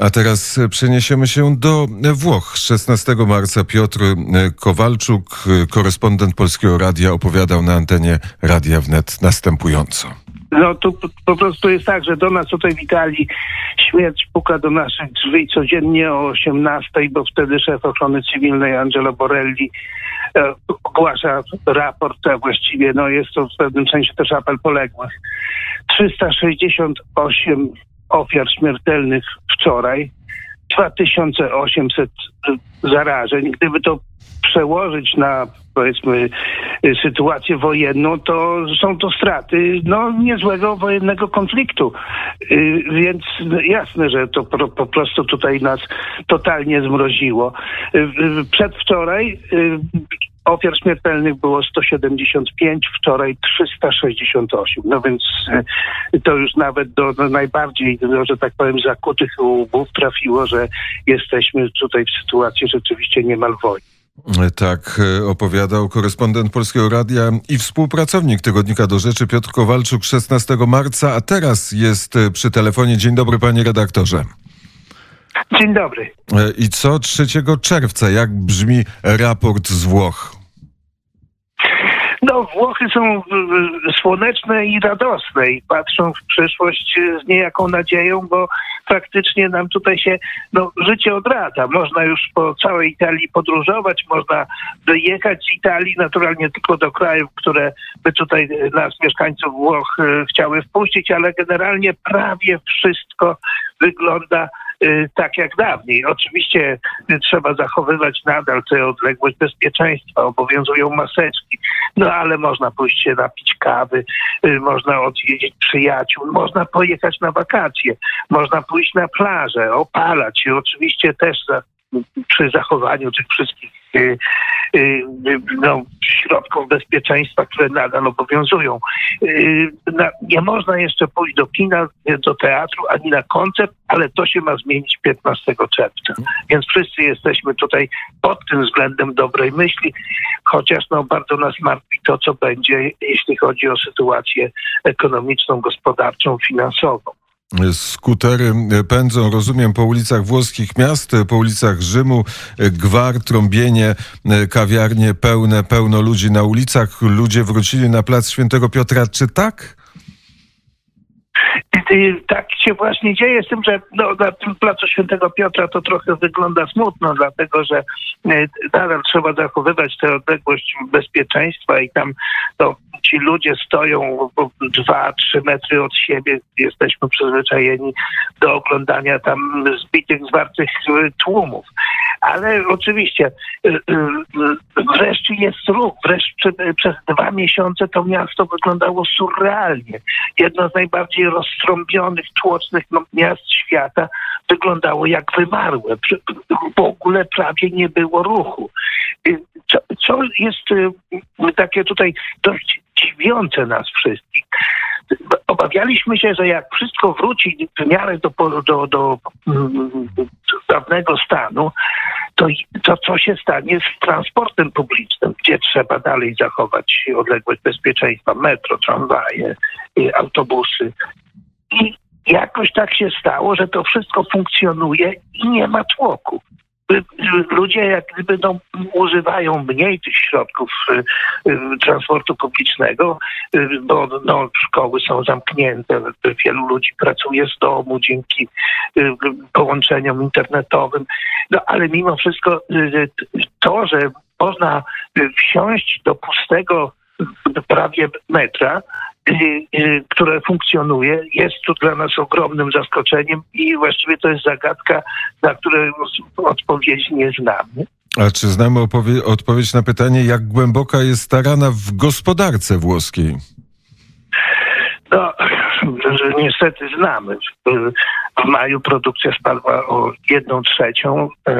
A teraz przeniesiemy się do Włoch. 16 marca Piotr Kowalczuk, korespondent Polskiego Radia, opowiadał na antenie Radia Wnet następująco. No tu po prostu jest tak, że do nas tutaj w Italii śmierć puka do naszych drzwi codziennie o 18, bo wtedy szef ochrony cywilnej Angelo Borelli e, ogłasza raport, a właściwie no jest to w pewnym sensie też apel poległych. 368 ofiar śmiertelnych wczoraj, 2800 zarażeń. Gdyby to przełożyć na powiedzmy sytuację wojenną, to są to straty no, niezłego wojennego konfliktu. Y, więc jasne, że to po prostu tutaj nas totalnie zmroziło. Przedwczoraj Ofiar śmiertelnych było 175, wczoraj 368. No więc e, to już nawet do, do najbardziej, no, że tak powiem, zakutych łbów trafiło, że jesteśmy tutaj w sytuacji rzeczywiście niemal wojny. Tak e, opowiadał korespondent Polskiego Radia i współpracownik Tygodnika do Rzeczy Piotr Kowalczuk 16 marca, a teraz jest e, przy telefonie. Dzień dobry panie redaktorze. Dzień dobry. I co 3 czerwca? Jak brzmi raport z Włoch? No, Włochy są słoneczne i radosne i patrzą w przyszłość z niejaką nadzieją, bo faktycznie nam tutaj się no, życie odradza. Można już po całej Italii podróżować, można wyjechać z Italii, naturalnie tylko do krajów, które by tutaj nas, mieszkańców Włoch, chciały wpuścić, ale generalnie prawie wszystko wygląda Y, tak jak dawniej. Oczywiście trzeba zachowywać nadal tę odległość bezpieczeństwa, obowiązują maseczki, no ale można pójść się napić kawy, y, można odwiedzić przyjaciół, można pojechać na wakacje, można pójść na plażę, opalać się, oczywiście też za, przy zachowaniu tych wszystkich y, no, środków bezpieczeństwa, które nadal obowiązują. Nie można jeszcze pójść do kina, do teatru, ani na koncert, ale to się ma zmienić 15 czerwca. Więc wszyscy jesteśmy tutaj pod tym względem dobrej myśli, chociaż no, bardzo nas martwi to, co będzie, jeśli chodzi o sytuację ekonomiczną, gospodarczą, finansową. Skutery pędzą, rozumiem, po ulicach włoskich miast, po ulicach Rzymu, gwar, trąbienie, kawiarnie pełne, pełno ludzi na ulicach. Ludzie wrócili na plac Świętego Piotra. Czy tak? tak się właśnie dzieje, z tym, że no, na tym placu Świętego Piotra to trochę wygląda smutno, dlatego że e, nadal trzeba zachowywać tę odległość bezpieczeństwa i tam to ci ludzie stoją dwa, trzy metry od siebie. Jesteśmy przyzwyczajeni do oglądania tam zbitych, zwartych tłumów. Ale oczywiście e, wreszcie jest ruch. Wreszcie przez dwa miesiące to miasto wyglądało surrealnie. Jedno z najbardziej roztrąbionych, tłocznych miast świata wyglądało jak wymarłe. W ogóle prawie nie było ruchu. Y, co, co jest y, takie tutaj dość dziwiące nas wszystkich. Obawialiśmy się, że jak wszystko wróci w miarę do, do, do, do dawnego stanu, to, to co się stanie z transportem publicznym, gdzie trzeba dalej zachować odległość bezpieczeństwa, metro, tramwaje, autobusy. I jakoś tak się stało, że to wszystko funkcjonuje i nie ma tłoku. Ludzie jak gdyby no, używają mniej tych środków y, y, transportu publicznego, y, bo no, szkoły są zamknięte, wielu ludzi pracuje z domu dzięki połączeniom internetowym. No ale mimo wszystko to, że można wsiąść do pustego prawie metra, Y, y, które funkcjonuje, jest tu dla nas ogromnym zaskoczeniem i właściwie to jest zagadka, na którą odpowiedzi nie znamy. A czy znamy odpowiedź na pytanie, jak głęboka jest ta rana w gospodarce włoskiej? No, że niestety znamy. W maju produkcja spadła o jedną trzecią. Y,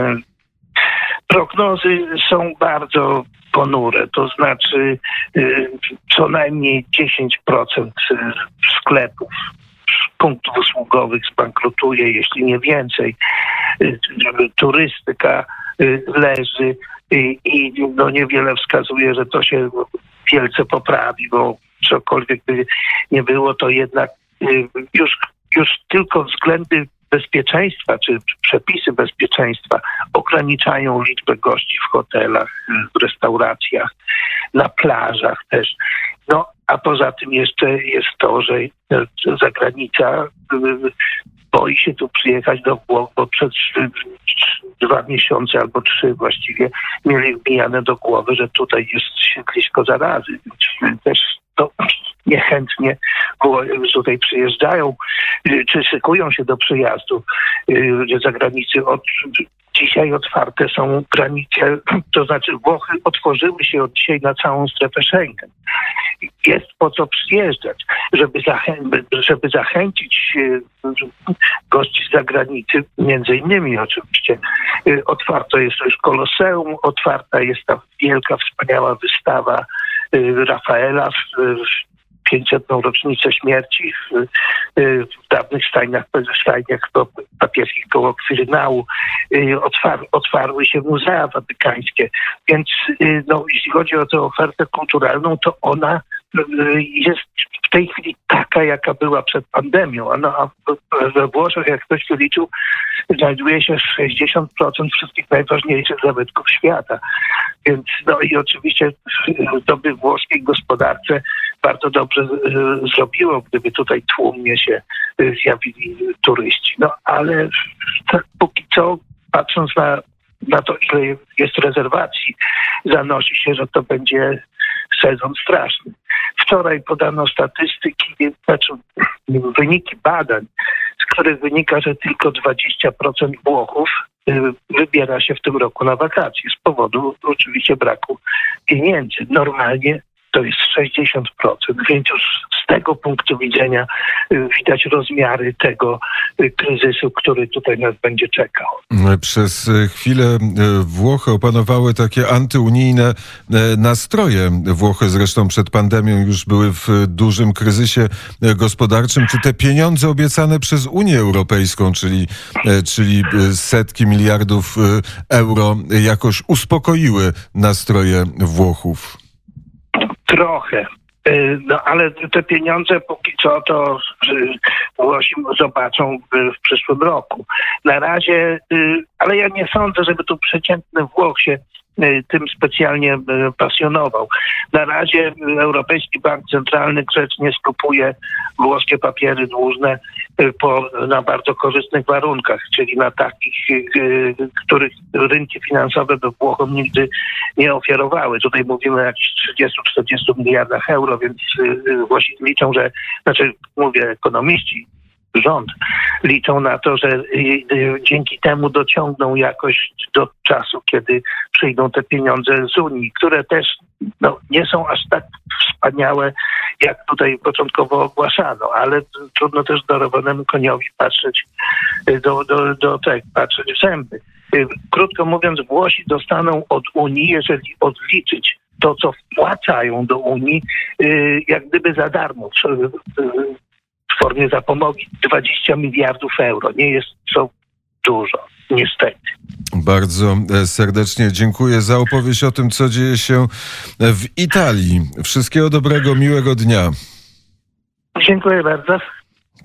prognozy są bardzo ponure, to znaczy y, co najmniej 10% sklepów punktów usługowych zbankrutuje, jeśli nie więcej. Y, turystyka y, leży i no niewiele wskazuje, że to się wielce poprawi, bo cokolwiek by nie było, to jednak już, już tylko względy bezpieczeństwa, czy przepisy bezpieczeństwa ograniczają liczbę gości w hotelach, w restauracjach, na plażach też. No, a poza tym jeszcze jest to, że zagranica boi się tu przyjechać do Włoch, bo przez dwa miesiące albo trzy właściwie mieli wbijane do głowy, że tutaj jest siedlisko zarazy. Też to niechętnie tutaj przyjeżdżają, czy szykują się do przyjazdu. Ludzie zagranicy od dzisiaj otwarte są granice, to znaczy Włochy otworzyły się od dzisiaj na całą strefę Schengen. Jest po co przyjeżdżać, żeby, zachę żeby zachęcić gości z zagranicy, między innymi oczywiście. Otwarto jest już Koloseum, otwarta jest ta wielka, wspaniała wystawa Rafaela w 500. rocznicę śmierci w, w dawnych stajniach, stajniach papieskich koło Kwirynału. Otwar, otwarły się muzea watykańskie. Więc no, jeśli chodzi o tę ofertę kulturalną, to ona jest w tej chwili taka, jaka była przed pandemią. No, a we Włoszech, jak ktoś tu liczył, znajduje się 60% wszystkich najważniejszych zabytków świata. Więc no i oczywiście to by włoskiej gospodarce bardzo dobrze e, zrobiło, gdyby tutaj tłumnie się zjawili turyści. No ale tak póki co, patrząc na, na to, ile jest rezerwacji, zanosi się, że to będzie sezon straszny. Wczoraj podano statystyki, znaczy wyniki badań, z których wynika, że tylko 20% Włochów y, wybiera się w tym roku na wakacje z powodu oczywiście braku pieniędzy. Normalnie to jest 60%, więc już z tego punktu widzenia y, widać rozmiary tego y, kryzysu, który tutaj nas będzie czekał. Przez chwilę Włochy opanowały takie antyunijne nastroje. Włochy zresztą przed pandemią już były w dużym kryzysie gospodarczym. Czy te pieniądze obiecane przez Unię Europejską, czyli, czyli setki miliardów euro, jakoś uspokoiły nastroje Włochów? Trochę. Y, no ale te pieniądze póki co to Włosi zobaczą w przyszłym roku. Na razie, y, ale ja nie sądzę, żeby tu przeciętny Włoch się Y, tym specjalnie y, pasjonował. Na razie Europejski Bank Centralny grzecznie skupuje włoskie papiery dłużne y, po, na bardzo korzystnych warunkach, czyli na takich, których rynki finansowe by Włochom nigdy nie ofiarowały. Tutaj mówimy o jakichś 30-40 miliardach euro, więc Włosi liczą, że, znaczy mówię ekonomiści, rząd liczą na to, że dzięki temu dociągną jakoś do czasu, kiedy przyjdą te pieniądze z Unii, które też no, nie są aż tak wspaniałe, jak tutaj początkowo ogłaszano, ale trudno też darowanemu koniowi patrzeć do, do, do tak, patrzeć w zęby. Krótko mówiąc, Włosi dostaną od Unii, jeżeli odliczyć to, co wpłacają do Unii, jak gdyby za darmo w formie zapomogi 20 miliardów euro. Nie jest to dużo, niestety. Bardzo e, serdecznie dziękuję za opowieść o tym, co dzieje się w Italii. Wszystkiego dobrego, miłego dnia. Dziękuję bardzo.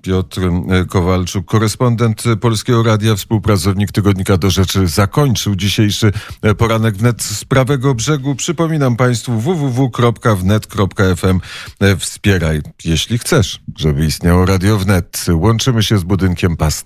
Piotr e, Kowalczuk, korespondent Polskiego Radia, współpracownik Tygodnika do Rzeczy, zakończył dzisiejszy e, poranek wnet z prawego brzegu. Przypominam Państwu www.wnet.fm wspieraj, jeśli chcesz, żeby istniało Radio Wnet. Łączymy się z budynkiem pasty.